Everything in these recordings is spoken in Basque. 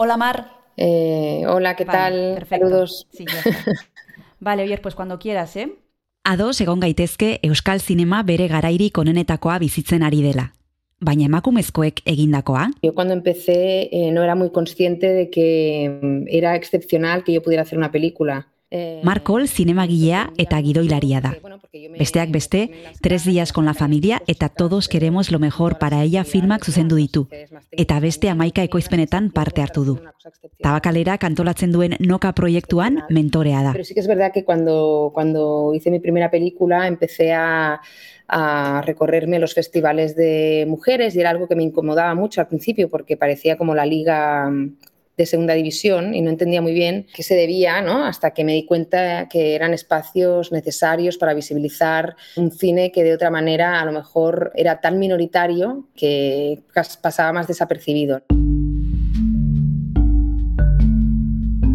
Hola, Mar. Eh, hola, ¿qué Vale, tal? perfecto. Saludos. Sí, ya está. Vale, oyer, pues cuando quieras, ¿eh? Ados egon gaitezke euskal zinema bere garairik onenetakoa bizitzen ari dela. Baina emakumezkoek egindakoa, Yo cuando empecé eh, no era muy consciente de que mm, era excepcional que yo pudiera hacer una película. Eh, Markol zinemagilea eta gidoilaria da. Besteak beste, tres días con la familia eta todos queremos lo mejor para ella filmak zuzendu ditu. Eta beste amaika ekoizpenetan parte hartu du. Tabakalera kantolatzen duen Noka proiektuan mentorea da. Pero sí que es verdad que cuando, cuando hice mi primera película empecé a, a recorrerme los festivales de mujeres y era algo que me incomodaba mucho al principio porque parecía como la liga de segunda división y no entendía muy bien qué se debía, ¿no? Hasta que me di cuenta que eran espacios necesarios para visibilizar un cine que de otra manera a lo mejor era tan minoritario que pasaba más desapercibido.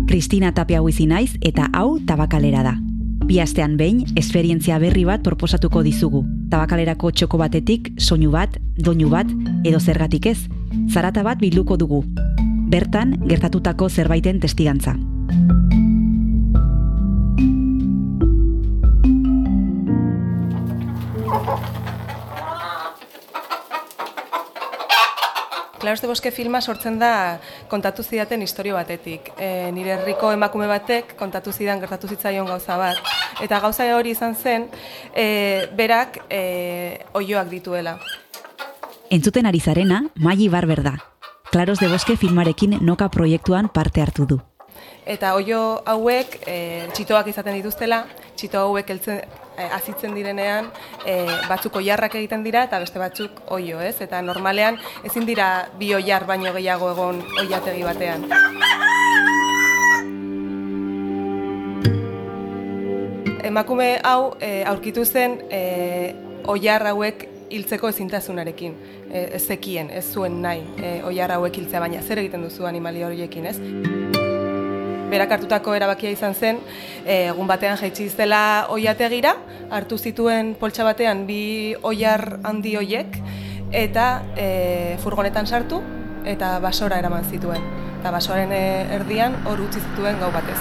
Kristina Tapia huizi naiz eta hau tabakalera da. Bi astean behin, esperientzia berri bat proposatuko dizugu. Tabakalerako txoko batetik, soinu bat, doinu bat, edo zergatik ez, zarata bat bilduko dugu. Bertan, gertatutako zerbaiten testigantza. Klaus de Boske filma sortzen da kontatu zidaten istorio batetik. E, nire herriko emakume batek kontatu zidan gertatu zitzaion gauza bat. Eta gauza hori izan zen, e, berak e, oioak dituela. Entzuten ari zarena, Maili Barber da. Klaros de Boske filmarekin noka proiektuan parte hartu du. Eta oio hauek e, txitoak izaten dituztela, txito hauek heltzen, e, azitzen direnean e, batzuk oiarrak egiten dira eta beste batzuk oio, ez? Eta normalean ezin dira bi oiar baino gehiago egon oiategi batean. Emakume hau e, aurkitu zen e, oiar hauek hiltzeko ezintasunarekin. E, ez zekien, ez zuen nahi e, oiar hauek hiltzea, baina zer egiten duzu animali horiekin, ez? berak hartutako erabakia izan zen, e, egun batean jaitsi zela oiategira, hartu zituen poltsa batean bi oiar handi hoiek, eta e, furgonetan sartu, eta basora eraman zituen. Eta basoaren e, erdian hor utzi zituen gau batez.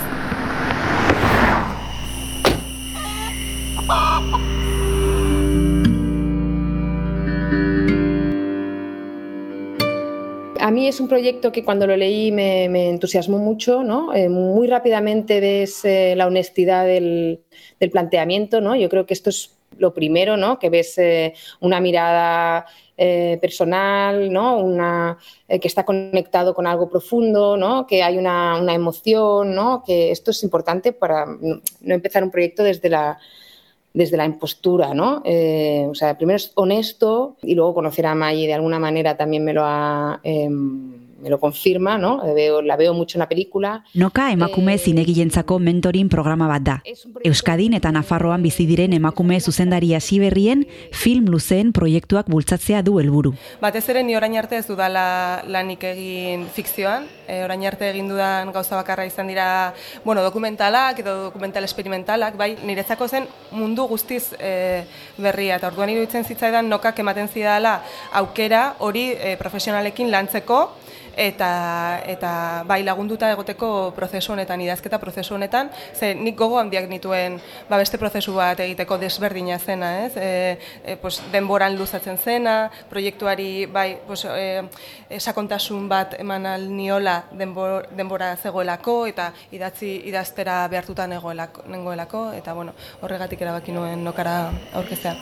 A mí es un proyecto que cuando lo leí me, entusiasmó mucho, ¿no? Eh, muy rápidamente ves eh, la honestidad del, planteamiento, ¿no? Yo creo que esto es lo primero, ¿no? Que ves eh, una mirada personal, ¿no? Una, que está conectado con algo profundo, ¿no? Que hay una, una emoción, ¿no? Que esto es importante para no empezar un proyecto desde la, desde la impostura, ¿no? Eh, o sea, primero es honesto y luego conocer a Maggie de alguna manera también me lo ha, eh, me lo confirma, ¿no? La veo, la veo mucho en la película. Noka emakume zinegilentzako mentoring programa bat da. Euskadin eta Nafarroan bizi diren emakume zuzendari hasi berrien film luzeen proiektuak bultzatzea du helburu. Batez ere ni orain arte ez dudala lanik egin fikzioan, e, orain arte egin dudan gauza bakarra izan dira, bueno, dokumentalak edo dokumental experimentalak, bai, niretzako zen mundu guztiz e, berria eta orduan iruditzen zitzaidan nokak ematen zidala aukera hori e, profesionalekin lantzeko eta eta bai lagunduta egoteko prozesu honetan idazketa prozesu honetan ze nik gogo handiak nituen ba beste prozesu bat egiteko desberdina zena, ez? E, e, pues, denboran luzatzen zena, proiektuari bai pues, e, sakontasun bat eman niola denbor, denbora zegoelako eta idatzi idaztera behartuta negoelako, nengoelako eta bueno, horregatik erabaki nuen nokara aurkeztea.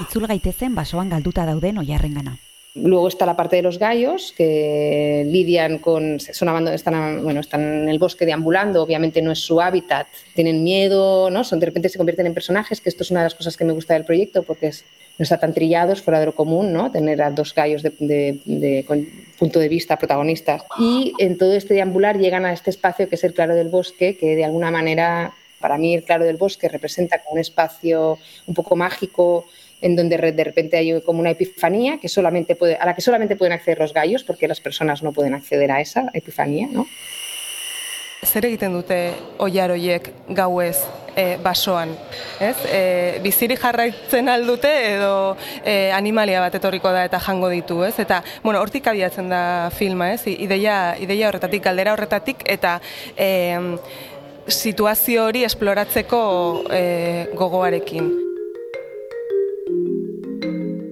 Itzul gaitezen basoan galduta dauden oiarrengana. Luego está la parte de los gallos que lidian con, son están, bueno, están en el bosque deambulando, obviamente no es su hábitat, tienen miedo, ¿no? Son, de repente se convierten en personajes, que esto es una de las cosas que me gusta del proyecto porque no está tan trillado, es fuera de lo común, ¿no? Tener a dos gallos de- con punto de vista protagonistas. Y en todo este deambular llegan a este espacio que es el Claro del Bosque, que de alguna manera, para mí el Claro del Bosque representa como un espacio un poco mágico, en donde de repente hay como una epifanía que solamente puede, a la que solamente pueden acceder los gallos porque las personas no pueden acceder a esa epifanía, ¿no? zer egiten dute oiaroiek gauez e, basoan, ez? E, biziri jarraitzen aldute edo e, animalia bat etorriko da eta jango ditu, ez? Eta, bueno, hortik abiatzen da filma, ez? Ideia, ideia horretatik, galdera horretatik, eta e, situazio hori esploratzeko e, gogoarekin.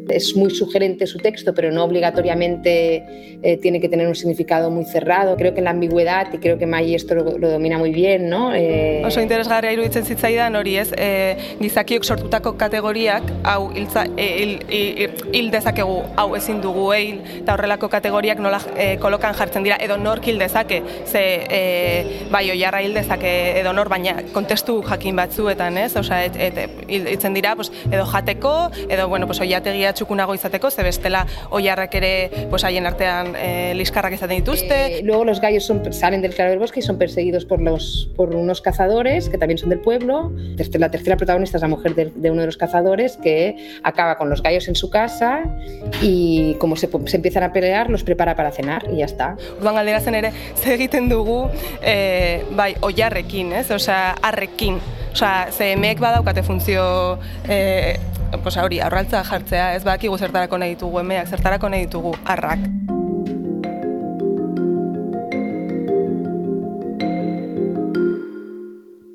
Es muy sugerente su texto, pero no obligatoriamente eh, tiene que tener un significado muy cerrado. Creo que la ambigüedad, y creo que Mai esto lo, lo domina muy bien, ¿no? Eh... Oso interesgarria iruditzen zitzaidan hori ez, eh, gizakiok sortutako kategoriak, hau hiltza, eh, hil, hil, hil dezakegu, hau ezin dugu eil, eta horrelako kategoriak nola eh, kolokan jartzen dira, edo nork hil dezake, ze eh, bai oiarra hil dezake edo nor, baina kontestu jakin batzuetan, ez? Osa, et, et, et, dira, pues, edo jateko, edo, bueno, pues, oiategia txukunago izateko, ze bestela oiarrak ere pues, haien artean e, liskarrak izaten dituzte. Eh, luego los gallos son, salen del claro del bosque y son perseguidos por, los, por unos cazadores que también son del pueblo. La tercera protagonista es la mujer de, de uno de los cazadores que acaba con los gallos en su casa y como se, se empiezan a pelear, los prepara para cenar y ya está. Urban galderazen ere, ze egiten dugu, e, bai, oiarrekin, ez? Osea, arrekin. Osea, ze emeek badaukate funtzio e, pues hori, aurraltza jartzea, ez badakigu zertarako nahi ditugu emeak, zertarako nahi ditugu arrak.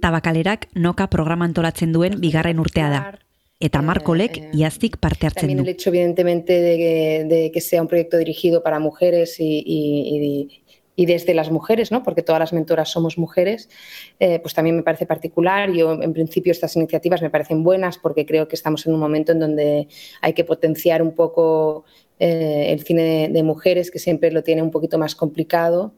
Tabakalerak noka programa antolatzen duen bigarren urtea da. Eta Markolek eh, iaztik parte hartzen du. También el hecho, evidentemente, de que, de que sea un proyecto dirigido para mujeres y, y, y desde las mujeres, ¿no? porque todas las mentoras somos mujeres, eh, pues también me parece particular. Yo, en principio, estas iniciativas me parecen buenas porque creo que estamos en un momento en donde hay que potenciar un poco eh, el cine de, mujeres, que siempre lo tiene un poquito más complicado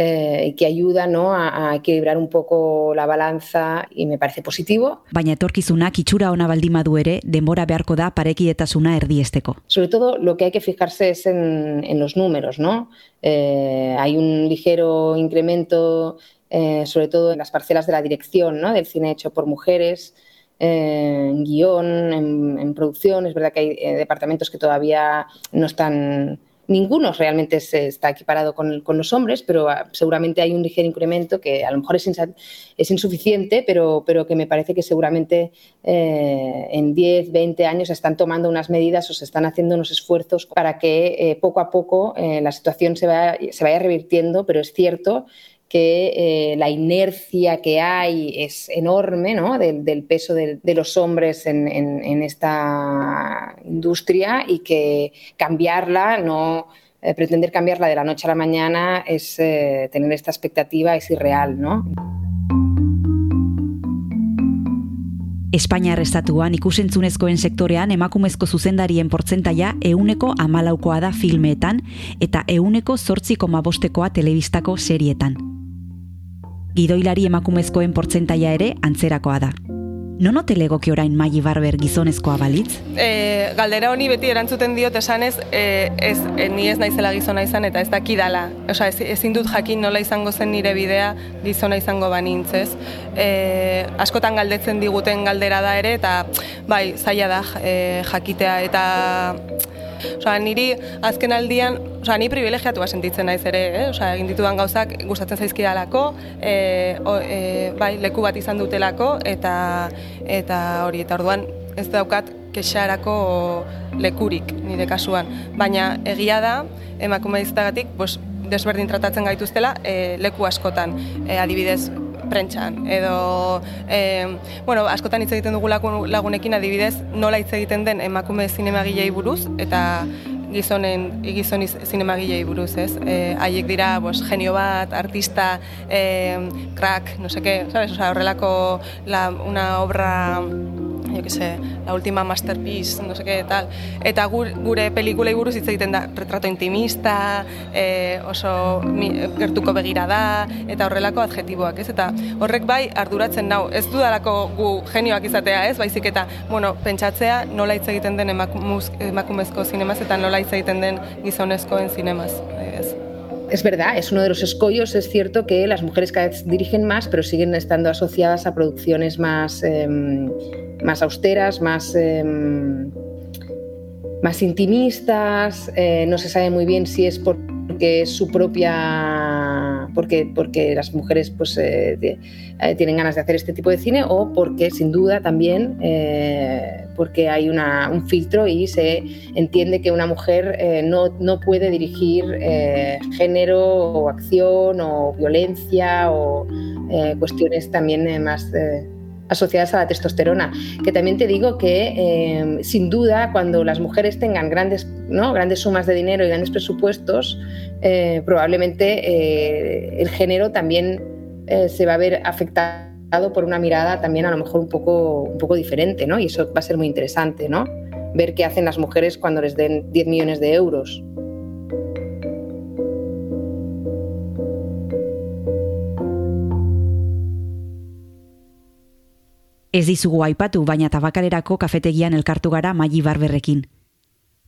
eh, que ayuda ¿no? a, a equilibrar un poco la balanza y me parece positivo. Baina etorkizunak itxura ona baldin badu ere, denbora beharko da parekietasuna erdiesteko. Sobre todo lo que hay que fijarse es en, en los números, ¿no? Eh, hay un ligero incremento, eh, sobre todo en las parcelas de la dirección, ¿no? Del cine hecho por mujeres, eh, en guion, en, en, producción. Es verdad que hay departamentos que todavía no están ninguno realmente se está equiparado con, los hombres, pero ah, seguramente hay un ligero incremento que a lo mejor es, insuficiente, pero, pero, que me parece que seguramente eh, en 10, 20 años están tomando unas medidas o se están haciendo unos esfuerzos para que eh, poco a poco eh, la situación se vaya, se vaya revirtiendo, pero es cierto que eh, la inercia que hay es enorme, ¿no? Del, del peso de, de, los hombres en, en, en, esta industria y que cambiarla, no eh, pretender cambiarla de la noche a la mañana es eh, tener esta expectativa, es irreal, ¿no? Espainiar estatuan ikusentzunezkoen sektorean emakumezko zuzendarien portzentaia euneko amalaukoa da filmeetan eta euneko zortziko mabostekoa telebistako serietan gidoilari emakumezkoen portzentaia ere antzerakoa da. Non ote legoki orain Maili Barber gizonezkoa balitz? E, galdera honi beti erantzuten diot esanez, e, ez, e, ni ez naizela gizona izan eta ez dakidala. Osa, ez, ezin dut jakin nola izango zen nire bidea gizona izango banintz, ez? E, askotan galdetzen diguten galdera da ere eta bai, zaila da e, jakitea eta Osa, niri azken aldian, osa, ni privilegiatu sentitzen naiz ere, eh? Osa, egin ditudan gauzak gustatzen zaizkidalako, e, e, bai, leku bat izan dutelako, eta eta hori, eta orduan ez daukat kexarako lekurik nire kasuan. Baina egia da, emakume izatagatik, desberdin tratatzen gaituztela e, leku askotan, e, adibidez, prentxan, edo, e, bueno, askotan hitz egiten dugu lagunekin adibidez, nola hitz egiten den emakume zinemagilei buruz, eta gizonen gizon zinemagilei buruz, ez? E, haiek dira, pues, genio bat, artista, e, crack, no seke, sabes? O sea, horrelako la, una obra yo que sé, la última masterpiece, no sé qué, tal. Eta gure, pelikulei buruz hitz egiten da, retrato intimista, e, oso mi, gertuko begira da, eta horrelako adjetiboak, ez? Eta horrek bai arduratzen nau, ez dudalako gu genioak izatea, ez? Baizik eta, bueno, pentsatzea nola hitz egiten den emakumuz, emakumezko zinemaz eta nola hitz egiten den gizonezkoen zinemaz, ez? Es verdad, es uno de los escollos. Es cierto que las mujeres cada vez dirigen más, pero siguen estando asociadas a producciones más eh, más austeras, más, eh, más intimistas. Eh, no se sabe muy bien si es porque es su propia porque, porque las mujeres pues, eh, eh, tienen ganas de hacer este tipo de cine o porque sin duda también porque hay una, un filtro y se entiende que una mujer no, no, puede dirigir género o acción o violencia o cuestiones también más asociadas a la testosterona. Que también te digo que, eh, sin duda, cuando las mujeres tengan grandes, ¿no? grandes sumas de dinero y grandes presupuestos, eh, probablemente eh, el género también se va a ver afectado por una mirada también a lo mejor un poco, un poco diferente, ¿no? Y eso va a ser muy interesante, ¿no? Ver qué hacen las mujeres cuando les den 10 millones de euros. Ez dizugu aipatu, baina tabakalerako kafetegian elkartu gara maili barberrekin.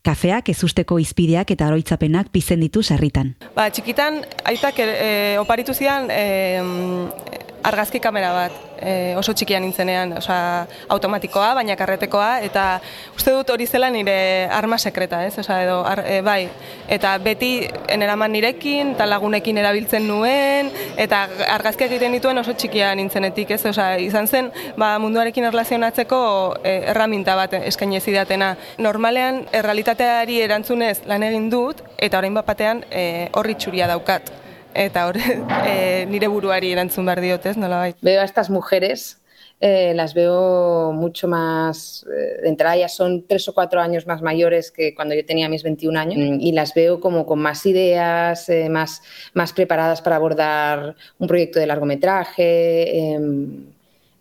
Kafeak ezusteko izpideak eta oroitzapenak pizen ditu sarritan. Ba, txikitan, aitak e, oparitu zidan e, argazki kamera bat e, oso txikian nintzenean, osea, automatikoa, baina karretekoa, eta uste dut hori zela nire arma sekreta, ez? Osea, edo, e, bai, eta beti eneraman nirekin, eta lagunekin erabiltzen nuen, eta argazki egiten dituen oso txikia nintzenetik, ez? Osea, izan zen, ba, munduarekin erlazionatzeko e, erraminta bat eskaini zidatena. Normalean, errealitateari erantzunez lan egin dut, eta orain bat batean e, horri txuria daukat eta hor, e, nire buruari erantzun behar diotez, nola bai. Veo a estas mujeres, eh, las veo mucho más, eh, de entrada ya son tres o cuatro años más mayores que cuando yo tenía mis 21 años y las veo como con más ideas, eh, más, más preparadas para abordar un proyecto de largometraje, em,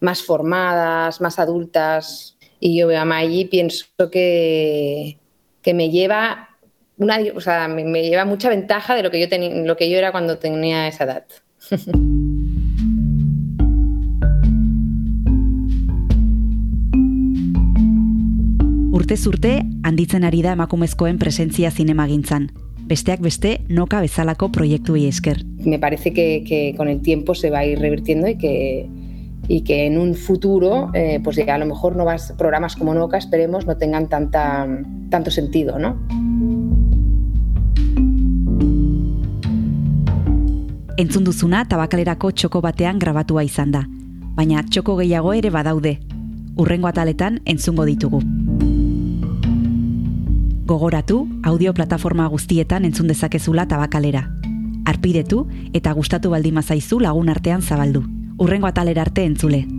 más formadas, más adultas. Y yo veo a Maggie y pienso que, que me lleva una, o sea, me, me, lleva mucha ventaja de lo que yo, ten, lo que yo era cuando tenía esa edad. Urtez urte, handitzen ari da emakumezkoen presentzia zinemagintzan. Besteak beste, noka bezalako proiektuei esker. Me parece que, que con el tiempo se va a ir revirtiendo y que, y que en un futuro, eh, pues ya a lo mejor no vas, programas como Noca, esperemos, no tengan tanta, tanto sentido, ¿no? Entzun duzuna tabakalerako txoko batean grabatua izan da, baina txoko gehiago ere badaude. Urrengo ataletan entzungo ditugu. Gogoratu, audio plataforma guztietan entzun dezakezula tabakalera. Arpidetu eta gustatu baldin mazaizu lagun artean zabaldu. Urrengo atalera arte entzule.